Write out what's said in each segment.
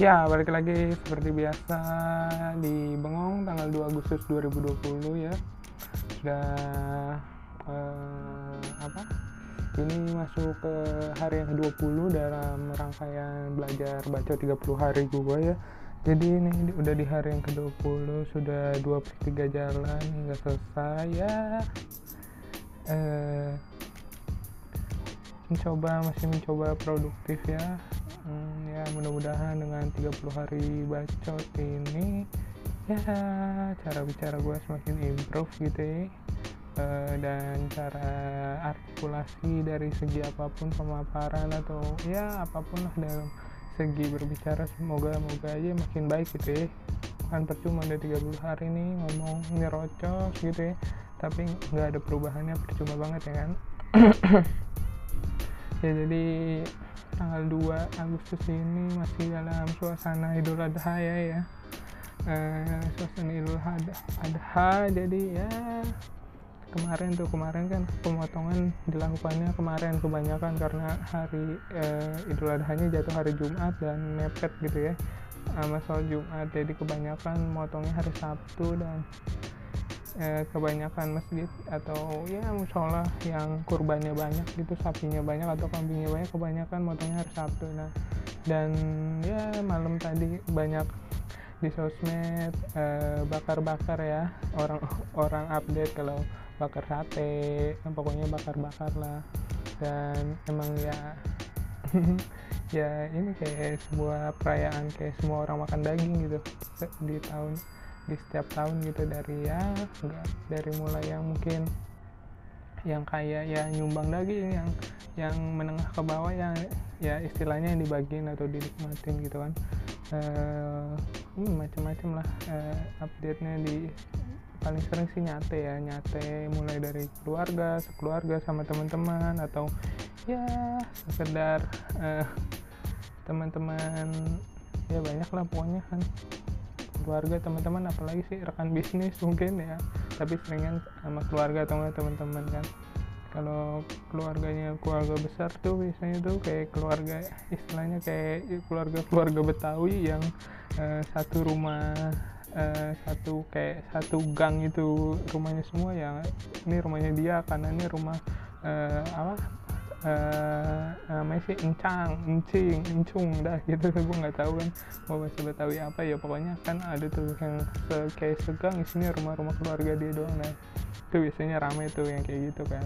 Ya, balik lagi seperti biasa di Bengong tanggal 2 Agustus 2020 ya. Sudah eh, apa? Ini masuk ke hari yang ke-20 dalam rangkaian belajar baca 30 hari gua ya. Jadi ini udah di hari yang ke-20 sudah 2 per 3 jalan hingga selesai ya. Eh mencoba masih mencoba produktif ya Hmm, ya mudah-mudahan dengan 30 hari bacot ini ya cara bicara gue semakin improve gitu ya. Eh, dan cara artikulasi dari segi apa pun pemaparan atau ya apa pun lah dalam segi berbicara semoga moga aja makin baik gitu ya. Kan percuma udah 30 hari nih ngomong nyerocos gitu ya tapi nggak ada perubahannya percuma banget ya kan? Ya jadi tanggal 2 Agustus ini masih dalam suasana Idul Adha ya ya. Eh, suasana Idul Adha, jadi ya kemarin tuh kemarin kan pemotongan dilakukannya kemarin kebanyakan karena hari eh, Idul Adhanya jatuh hari Jumat dan mepet gitu ya sama soal Jumat. Jadi kebanyakan motongnya hari Sabtu dan eh, kebanyakan masjid atau ya musola yang kurbannya banyak gitu sapinya banyak atau kambingnya banyak kebanyakan motongnya hari Sabtu. Nah dan ya malam tadi banyak di sosmed eh, bakar-bakar ya orang orang update kalau bakar sate yang pokoknya bakar-bakar lah. Dan emang ya ya ini kayak sebuah perayaan kayak semua orang makan daging gitu di tahun di setiap tahun gitu dari ya enggak dari mulai yang mungkin yang kaya ya nyumbang daging yang yang menengah ke bawah yang ya istilahnya yang dibagiin atau dinikmatin gitu kan. Eh hmm, macam-macam lah eh, update-nya di paling sering sih nyate ya nyate mulai dari keluarga sekeluarga sama teman-teman atau ya sekedar eh, teman-teman ya banyak lah pokoknya kan keluarga teman-teman apalagi sih rekan bisnis mungkin ya. Tapi seringnya sama keluarga atau teman-teman kan. Kalau keluarganya keluarga besar tuh biasanya tuh kayak keluarga istilahnya kayak keluarga keluarga Betawi yang eh, satu rumah eh, satu kayak satu gang itu rumahnya semua ya ini rumahnya dia kanannya rumah eh, apa eh namanya sih encang, encing, encung dah gitu. Gue nggak tahu kan mau bahasa Betawi apa ya. Pokoknya kan ada yang se- kayak segang isinya rumah-rumah keluarga dia doang nah itu biasanya ramai tuh yang kayak gitu kan.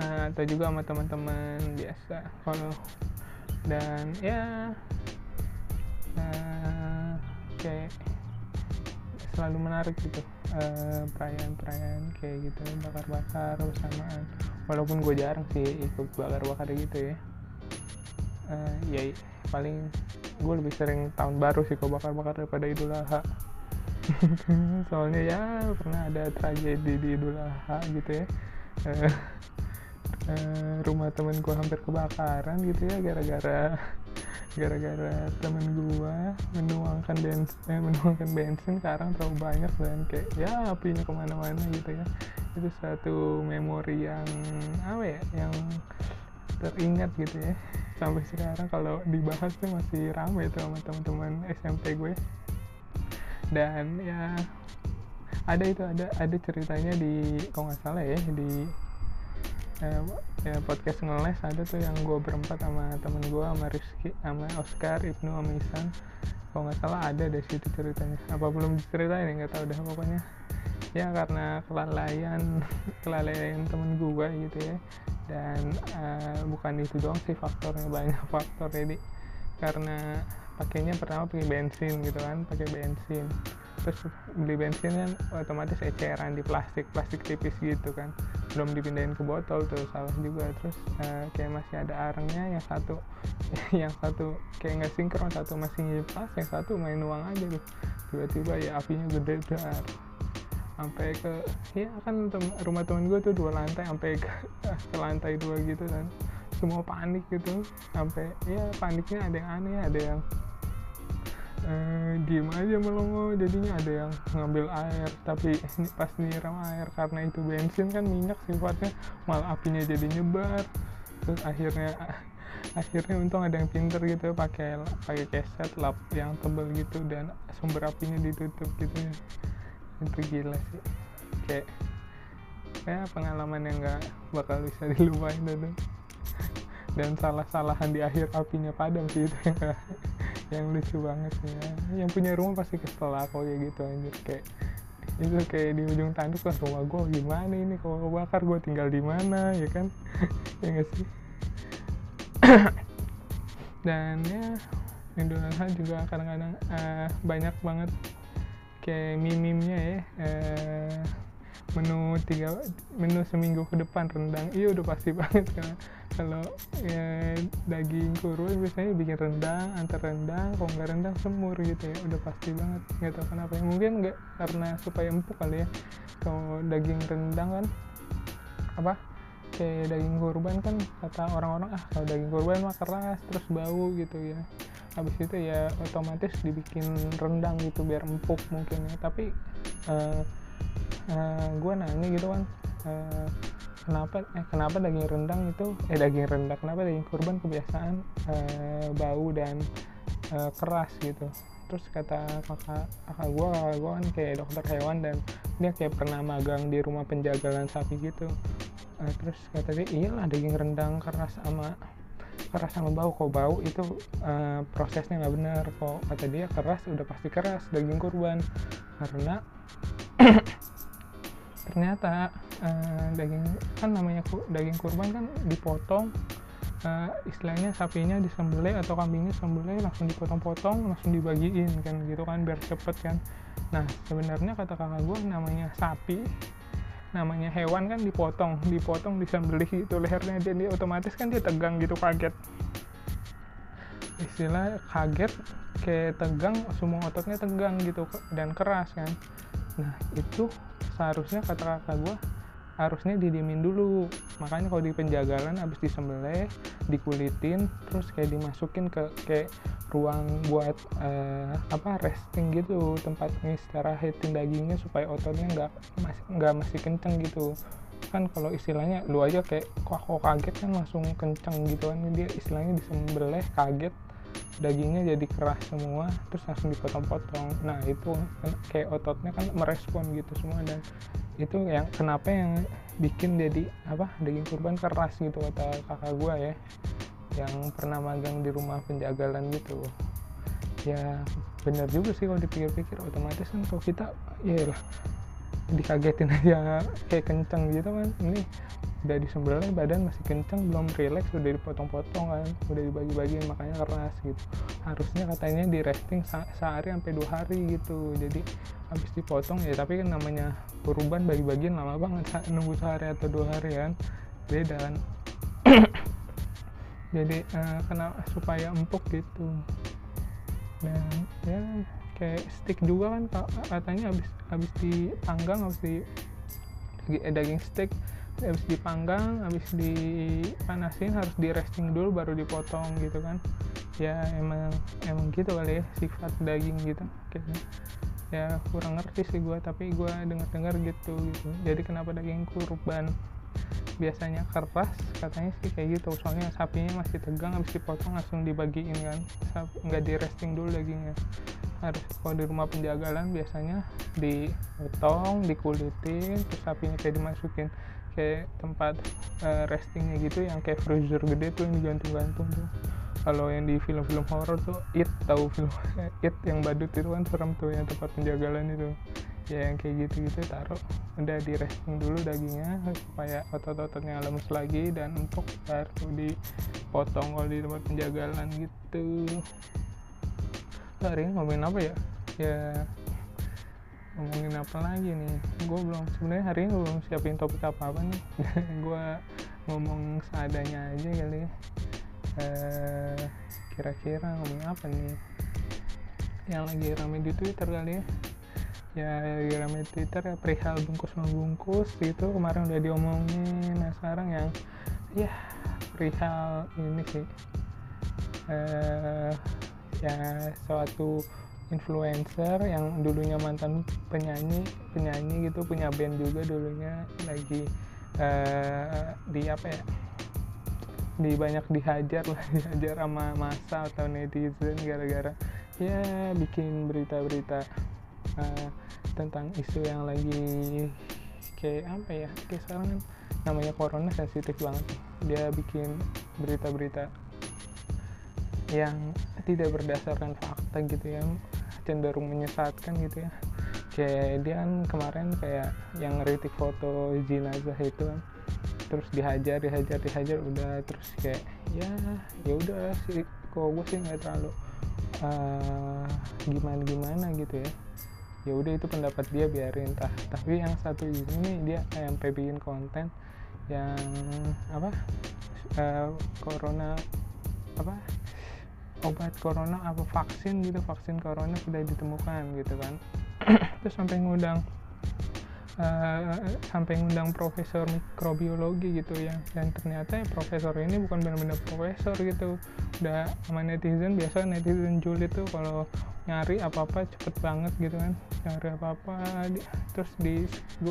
Nah, atau juga sama teman-teman biasa kalau dan ya eh, kayak selalu menarik gitu. Eh, perayaan-perayaan kayak gitu bakar-bakar bersamaan walaupun gue jarang sih ikut bakar-bakar gitu ya. Eh, ya paling gue lebih sering tahun baru sih kalau bakar-bakar daripada Idul Adha. Soalnya ya pernah ada tragedi di Idul Adha gitu ya. Eh, eh, rumah temen gue hampir kebakaran gitu ya gara-gara gara-gara temen gue menuangkan bensin eh, menuangkan bensin sekarang terlalu banyak dan kayak ya apinya ke mana-mana gitu ya itu satu memori yang apa ya yang teringat gitu ya. Sampai sekarang kalau dibahas tuh masih ramai tuh sama teman-teman SMP gue. Dan ya ada itu ada ada ceritanya di kalau nggak salah ya di eh, ya, podcast ngeles ada tuh yang gue berempat sama temen gue sama Rizky sama Oscar Ibnu sama Isan kalau nggak salah ada deh situ ceritanya. Apa belum diceritain ya nggak tahu dah pokoknya ya karena kelalaian kelalaian temen gue gitu ya. Dan eh, bukan itu doang sih faktornya banyak faktor jadi karena pakainya pertama pakai bensin gitu kan pakai bensin. Terus beli bensin kan otomatis eceran di plastik plastik tipis gitu kan. Belum dipindahin ke botol tuh salah juga. Terus eh, kayak masih ada arangnya yang satu yang satu kayak nggak sinkron satu masih nyipas yang satu main uang aja tuh. Tiba-tiba ya apinya gede dar sampai ke ya kan tem- rumah temen gue tuh dua lantai sampai ke, ke lantai dua gitu kan. Semua panik gitu sampai ya paniknya ada yang aneh ada yang eh, diem aja melongo jadinya ada yang ngambil air tapi pas nyiram air karena itu bensin kan minyak sifatnya malah apinya jadi nyebar. Terus akhirnya akhirnya untung ada yang pinter gitu pakai pakai keset lap yang tebel gitu dan sumber apinya ditutup gitu ya itu gila sih. Kayak kayak pengalaman yang nggak bakal bisa dilupain itu dan salah-salahan di akhir apinya padam sih itu yang, yang lucu banget ya. Yang punya rumah pasti kesel aku kayak gitu anjir. Kayak itu kayak di ujung tanduk lah rumah gue gimana ini? Kalau kebakar gue tinggal di mana? Ya kan? Ya gak sih? Dan ya Indonesia juga kadang-kadang uh, banyak banget kayak mimimnya ya uh, menu tiga menu seminggu ke depan rendang. Iya udah pasti banget kan. Kalau ya, daging kurus biasanya bikin rendang antar rendang kalau nggak rendang semur gitu ya udah pasti banget. Nggak tahu kenapa ya mungkin nggak karena supaya empuk kali ya. Kalau daging rendang kan apa kayak daging kurban kan kata orang-orang ah kalau daging kurban mah keras terus bau gitu ya habis itu ya otomatis dibikin rendang gitu biar empuk mungkin ya. Tapi uh, uh, eh, gue nanya gitu kan uh, kenapa eh kenapa daging rendang itu eh daging rendang kenapa daging kurban kebiasaan uh, bau dan uh, keras gitu. Terus kata kakak kakak gue kakak gue kan kayak dokter hewan dan dia kayak pernah magang di rumah penjagalan sapi gitu. Uh, terus kata dia iyalah daging rendang keras sama keras sama bau. Kok bau itu uh, prosesnya nggak benar. Kok kata dia keras udah pasti keras daging kurban. Karena ternyata uh, daging kan namanya daging kurban kan dipotong uh, istilahnya sapinya disembelih atau kambingnya disembelih langsung dipotong-potong langsung dibagiin kan gitu kan biar cepet kan. Nah sebenarnya kata kakak gue namanya sapi namanya hewan kan dipotong dipotong disembelih itu lehernya dia, dia otomatis kan dia tegang gitu kaget. Istilah kaget kayak tegang semua ototnya tegang gitu dan keras kan. Nah itu seharusnya kata kakak gue harusnya didiemin dulu. Makanya kalau di penjagalan abis disembelih dikulitin terus kayak dimasukin ke kayak ruang buat uh, apa resting gitu tempat istirahatin dagingnya supaya ototnya nggak masih nggak masih kenceng gitu. Kan kalau istilahnya lu aja kayak kok, kok kaget kan langsung kenceng gitu kan. Dia istilahnya disembelih kaget dagingnya jadi keras semua terus langsung dipotong-potong. Nah itu kayak ototnya kan merespon gitu semua dan itu yang kenapa yang bikin jadi apa daging kurban keras gitu kata kakak gua ya. Yang pernah magang di rumah penjagalan gitu. Ya benar juga sih kalau dipikir-pikir otomatis kan kalau kita ya dikagetin aja kayak kenceng gitu kan. Ini udah disembelih badan masih kenceng belum relax udah dipotong-potong kan udah dibagi-bagiin makanya keras gitu. Harusnya katanya di resting se sehari sampai dua hari gitu. Jadi habis dipotong ya tapi kan namanya kurban bagi-bagian lama banget nunggu sehari atau dua hari kan. Beda kan. Jadi uh, kena supaya empuk gitu. Dan ya kayak stick juga kan katanya habis habis dipanggang habis di daging steak habis dipanggang habis dipanasin harus di resting dulu baru dipotong gitu kan. Ya emang emang gitu kali ya sifat daging gitu kayaknya. Ya kurang ngerti sih gue tapi gue dengar-dengar gitu gitu. Jadi kenapa daging kurban biasanya keras katanya sih kayak gitu soalnya sapinya masih tegang habis dipotong langsung dibagiin kan. Nggak di resting dulu dagingnya harus kalau di rumah penjagalan biasanya dipotong dikulitin terus sapinya kayak dimasukin kayak tempat uh, restingnya gitu yang kayak freezer gede tuh yang digantung-gantung tuh. Kalau yang di film-film horror tuh it tahu film it yang badut itu kan serem tuh yang tempat penjagalan itu. Ya yang kayak gitu-gitu taruh udah di resting dulu dagingnya supaya otot-ototnya lemes lagi dan untuk baru dipotong kalau di tempat penjagalan gitu hari ini ngomongin apa ya? Ya ngomongin apa lagi nih? Gue belum sebenarnya hari ini belum siapin topik apa apa nih. Gue ngomong seadanya aja kali ya. Eh, kira-kira ngomongin apa nih? Yang lagi rame di twitter kali ya. Ya lagi rame di twitter ya perihal bungkus membungkus gitu. Kemarin udah diomongin nah sekarang yang ya perihal ini sih. Eh, ya suatu influencer yang dulunya mantan penyanyi penyanyi gitu punya band juga dulunya lagi uh, di apa ya di banyak dihajar lah dihajar sama masa atau netizen gara-gara ya bikin berita-berita uh, tentang isu yang lagi kayak apa ya kayak sekarang kan namanya corona sensitif banget. Dia bikin berita-berita yang tidak berdasarkan fakta gitu ya cenderung menyesatkan gitu ya. Kayak kan kemarin kayak yang ngeritik foto jenazah itu kan terus dihajar dihajar dihajar udah terus kayak ya ya udah sih kok gue sih nggak terlalu uh, gimana gimana gitu ya. Ya udah itu pendapat dia biarin tah. Tapi yang satu ini dia yang bikin konten yang apa uh, corona apa obat corona apa vaksin gitu vaksin corona sudah ditemukan gitu kan. Terus sampai ngundang uh, sampai ngundang profesor mikrobiologi gitu ya. Dan ternyata ya profesor ini bukan benar-benar profesor gitu. Udah sama netizen biasa netizen julid tuh kalau nyari apa-apa cepet banget gitu kan. Nyari apa-apa di, terus di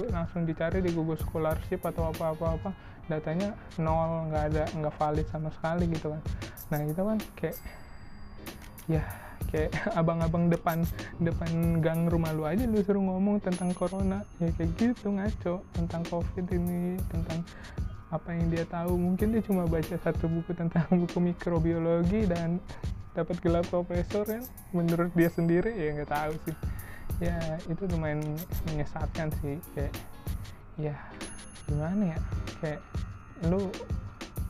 langsung dicari di Google Scholarship atau apa-apa-apa datanya nol nggak ada nggak valid sama sekali gitu kan. Nah itu kan kayak ya kayak abang-abang depan depan gang rumah lu aja lu suruh ngomong tentang corona. Ya kayak gitu ngaco tentang covid ini tentang apa yang dia tahu. Mungkin dia cuma baca satu buku tentang buku mikrobiologi dan dapat gelar profesor kan? Menurut dia sendiri ya nggak tahu sih. Ya itu lumayan menyesatkan sih kayak ya gimana ya? Kayak lu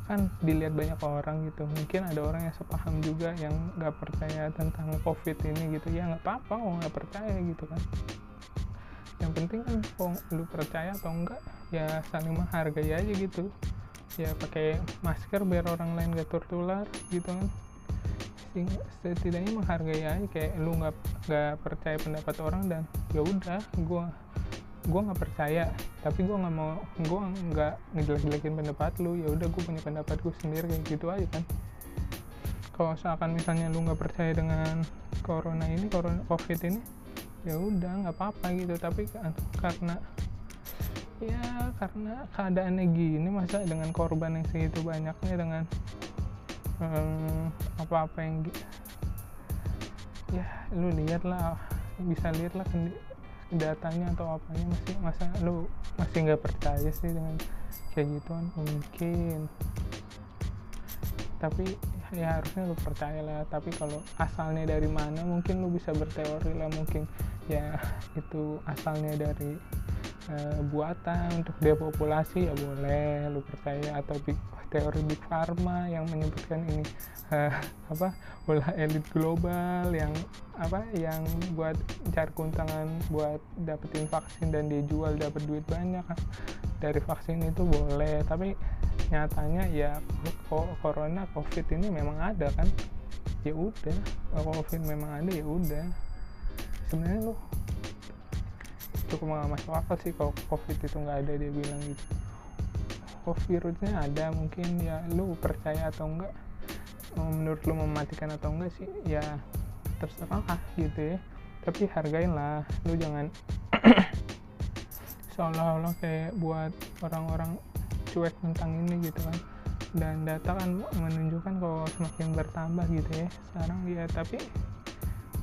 kan dilihat banyak orang gitu. Mungkin ada orang yang sepaham juga yang nggak percaya tentang covid ini gitu. Ya nggak apa-apa kok nggak percaya gitu kan. Yang penting kan kok lu percaya atau enggak ya saling menghargai aja gitu. Ya pakai masker biar orang lain gak tertular gitu kan. Setidaknya menghargai aja kayak lu nggak nggak percaya pendapat orang dan ya udah gue gue nggak percaya tapi gue nggak mau gue nggak ngejelek-jelekin pendapat lu ya udah gue punya pendapat gue sendiri kayak gitu aja kan. Kalau seakan misalnya lu nggak percaya dengan corona ini corona covid ini ya udah nggak apa-apa gitu. Tapi karena ya karena keadaannya gini masa dengan korban yang segitu banyaknya dengan um, apa-apa yang ya lu lihat lah bisa lihat lah datanya atau apanya masih masa lu masih nggak percaya sih dengan kayak gituan mungkin. Tapi ya harusnya lu percaya lah. Tapi kalau asalnya dari mana mungkin lu bisa berteori lah. Mungkin ya itu asalnya dari uh, buatan. Untuk depopulasi ya boleh lu percaya. Atau teori big pharma yang menyebutkan ini uh, apa ulah elit global yang apa yang buat cari keuntungan buat dapetin vaksin dan dijual dapat duit banyak. Dari vaksin itu boleh tapi nyatanya ya corona covid ini memang ada kan? Ya udah covid memang ada ya udah. Sebenarnya lo cukup nggak masuk akal sih kalau covid itu nggak ada dia bilang gitu oh virusnya ada mungkin ya lu percaya atau enggak? Menurut lu mematikan atau enggak sih? Ya terserah gitu ya. Tapi hargain lah lu jangan seolah-olah kayak buat orang-orang cuek tentang ini gitu kan. Dan data kan menunjukkan kalau semakin bertambah gitu ya sekarang. Ya tapi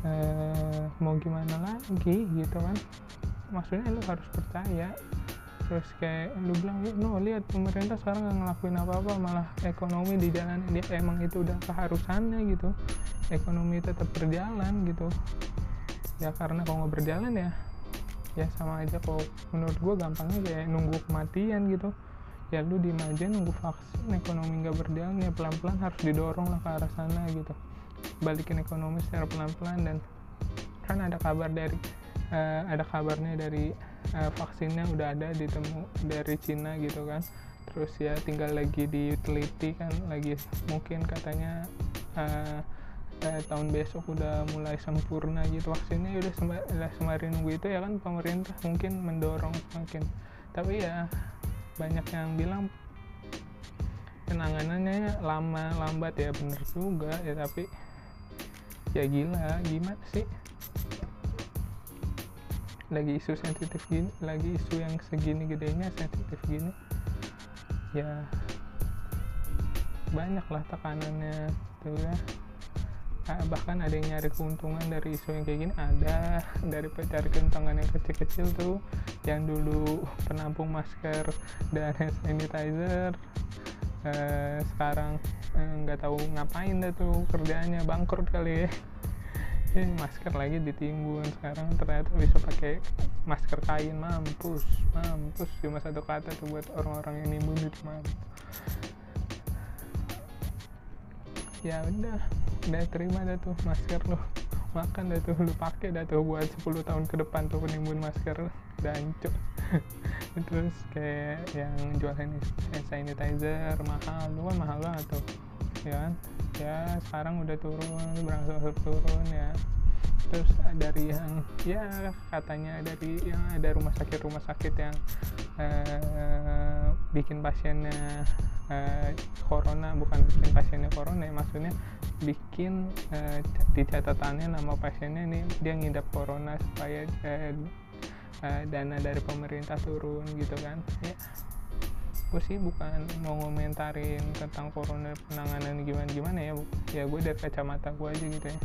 eh, mau gimana lagi gitu kan? Maksudnya lu harus percaya terus kayak lu bilang no lihat pemerintah sekarang nggak ngelakuin apa-apa malah ekonomi di jalan dia emang itu udah keharusannya gitu. Ekonomi tetap berjalan gitu. Ya karena kalau nggak berjalan ya ya sama aja kok menurut gue gampangnya kayak nunggu kematian gitu. Ya lu di aja nunggu vaksin ekonomi nggak berjalan ya pelan-pelan harus didorong lah ke arah sana gitu. Balikin ekonomi secara pelan-pelan dan kan ada kabar dari uh, ada kabarnya dari uh, vaksinnya udah ada ditemu dari Cina gitu kan. Terus ya tinggal lagi diteliti kan lagi. Mungkin katanya uh, uh, tahun besok udah mulai sempurna gitu. Vaksinnya ya udah sembari, sembari nunggu itu ya kan pemerintah mungkin mendorong semakin. Tapi ya banyak yang bilang penanganannya lama lambat ya bener juga ya tapi ya gila gimana sih lagi isu sensitif gini lagi isu yang segini gedenya sensitif gini ya banyak lah tekanannya tuh ya. Ah, bahkan ada yang nyari keuntungan dari isu yang kayak gini. Ada dari cari keuntungan yang kecil-kecil tuh yang dulu penampung masker dan hand sanitizer eh, sekarang eh, nggak eh, tahu ngapain dah tuh kerjanya bangkrut kali ya masker lagi ditimbun. Sekarang ternyata bisa pakai masker kain. Mampus mampus. Cuma satu kata tuh buat orang-orang yang nimbun itu mampus ya udah udah terima dah tuh masker lo makan dah tuh lu pakai dah tuh buat 10 tahun ke depan tuh penimbun masker dan cuk terus kayak yang jual hand sanitizer mahal. Lu kan mahal banget tuh ya kan? Ya sekarang udah turun berangsur turun ya. Terus dari yang ya katanya dari yang ada rumah sakit rumah sakit yang uh, bikin pasiennya uh, corona bukan bikin pasiennya corona ya maksudnya bikin uh, di catatannya nama pasiennya ini dia ngidap corona supaya uh, uh, dana dari pemerintah turun gitu kan. Ya gue sih bukan mau ngomentarin tentang corona penanganan gimana gimana ya ya gue dari kacamata gue aja gitu ya.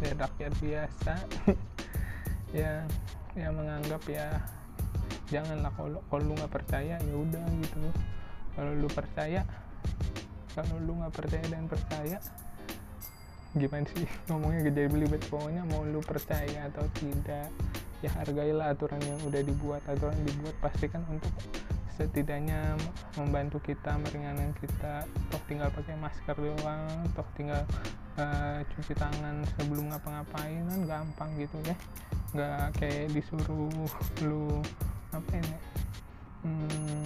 Dari rakyat biasa. Ya yang menganggap ya janganlah kalau kalau lu nggak percaya ya udah gitu. Kalau lu percaya kalau lu nggak percaya dan percaya gimana sih? Ngomongnya gede belibet. Pokoknya mau lu percaya atau tidak ya hargailah aturan yang udah dibuat. Aturan yang dibuat pastikan untuk setidaknya membantu kita meringankan kita. Toh tinggal pakai masker doang toh tinggal uh, cuci tangan sebelum ngapa-ngapain kan gampang gitu ya. Nggak kayak disuruh lu apa ini hmm,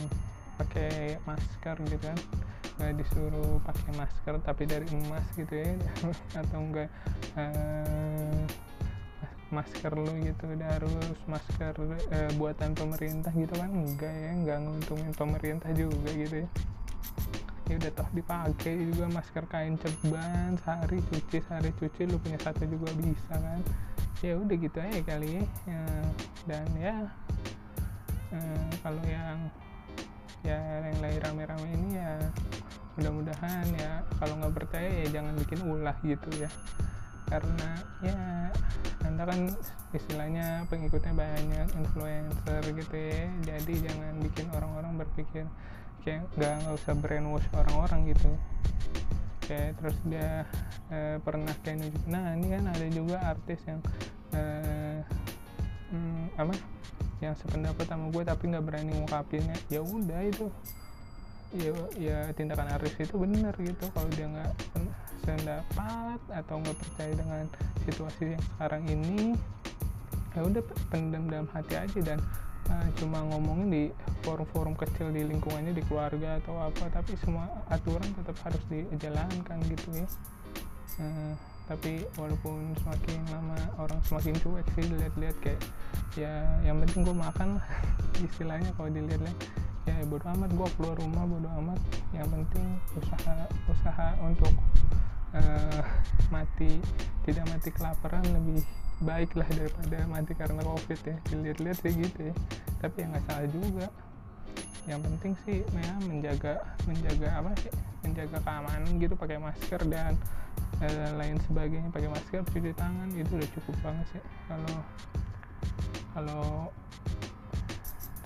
pakai masker gitu kan. Nggak disuruh pakai masker tapi dari emas gitu ya. Atau enggak uh, masker lu gitu udah harus masker uh, buatan pemerintah gitu kan? Enggak ya enggak nguntungin pemerintah juga gitu ya. Ya udah toh dipakai juga masker kain ceban sehari cuci sehari cuci lu punya satu juga bisa kan? Ya udah gitu aja kali ya, ya. Dan ya eh, kalau yang ya yang lagi rame-rame ini ya mudah-mudahan ya kalau nggak percaya ya jangan bikin ulah gitu ya karena ya anda kan istilahnya pengikutnya banyak influencer gitu ya. Jadi jangan bikin orang-orang berpikir kayak nggak nggak usah brainwash orang-orang gitu. Kayak terus dia e, pernah kayak nunjuk nah ini kan ada juga artis yang e, hmm, apa yang sependapat sama gue tapi nggak berani ngungkapinnya. Ya udah itu ya ya tindakan artis itu benar gitu. Kalau dia nggak sependapat atau nggak percaya dengan situasi yang sekarang ini ya udah pendam dalam hati aja dan uh, cuma ngomongin di forum-forum kecil di lingkungannya di keluarga atau apa tapi semua aturan tetap harus dijalankan gitu ya. Uh, tapi walaupun semakin lama orang semakin cuek sih lihat-lihat kayak ya yang penting gue makan lah istilahnya kalau dilihat-lihat ya bodo amat gue keluar rumah bodo amat. Yang penting usaha usaha untuk uh, mati tidak mati kelaparan lebih baik lah daripada mati karena covid ya. Dilihat-lihat sih gitu ya. Tapi yang nggak salah juga. Yang penting sih ya menjaga menjaga apa sih? Menjaga keamanan gitu pakai masker dan eh, lain sebagainya. Pakai masker cuci tangan itu udah cukup banget sih. Kalau kalau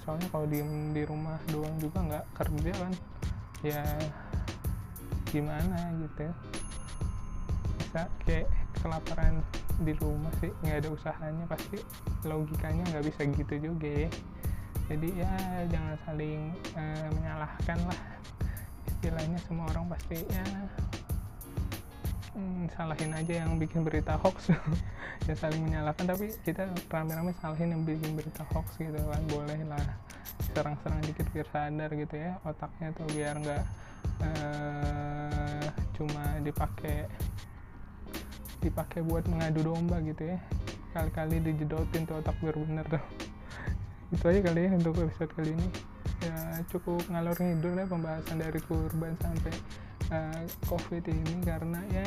soalnya kalau di di rumah doang juga nggak kerja kan. Ya gimana gitu ya. Bisa kayak kelaparan di rumah sih nggak ada usahanya. Pasti logikanya nggak bisa gitu juga ya. Jadi ya jangan saling uh, menyalahkan lah. Istilahnya semua orang pasti ya hmm, salahin aja yang bikin berita hoax. Ya saling menyalahkan tapi kita rame-rame salahin yang bikin berita hoax gitu kan. Boleh lah serang-serang dikit biar sadar gitu ya otaknya tuh biar nggak uh, cuma dipakai dipakai buat mengadu domba gitu ya. Kali-kali dijedotin tuh otak biar bener tuh. Itu aja kali ya untuk episode kali ini. Ya cukup ngalor ngidul ya pembahasan dari kurban sampai uh, covid ini karena ya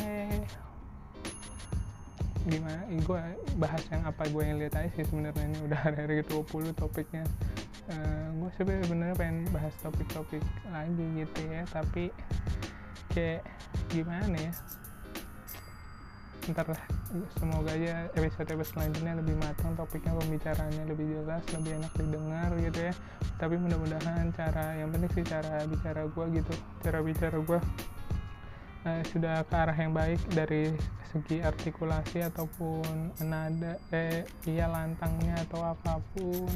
gimana gue bahas yang apa gue yang lihat aja sih sebenarnya ini udah hari-hari ke 20 topiknya. Uh, gue sebenarnya pengen bahas topik-topik lagi gitu ya tapi kayak gimana ya ntar lah. Semoga aja episode episode selanjutnya lebih matang topiknya pembicaraannya lebih jelas lebih enak didengar gitu ya. Tapi mudah-mudahan cara yang penting sih cara bicara gue gitu cara bicara gue uh, sudah ke arah yang baik dari segi artikulasi ataupun nada eh iya lantangnya atau apa pun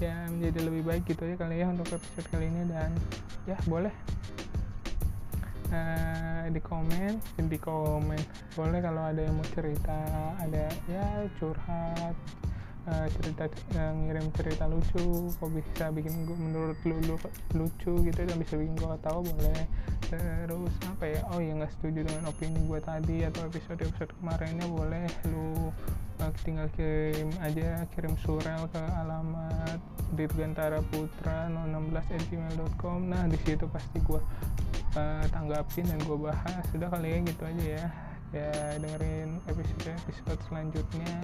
ya menjadi lebih baik gitu ya kali ya untuk episode kali ini. Dan ya boleh uh, di komen di komen. Boleh kalau ada yang mau cerita ada ya curhat uh, cerita uh, ngirim cerita lucu kok bisa bikin gue menurut lu, lu lucu gitu dan bisa bikin gue tahu boleh. Terus apa ya oh ya nggak setuju dengan opini gue tadi atau episode episode kemarinnya boleh. Lu uh, tinggal kirim aja kirim surel ke alamat dirgantara putra 016 nah di situ pasti gue uh, tanggapin dan gue bahas. Sudah kali ya gitu aja ya. Ya dengerin episode episode selanjutnya.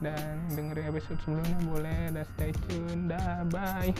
Dan dengerin episode sebelumnya boleh. Dan stay tune. Dah bye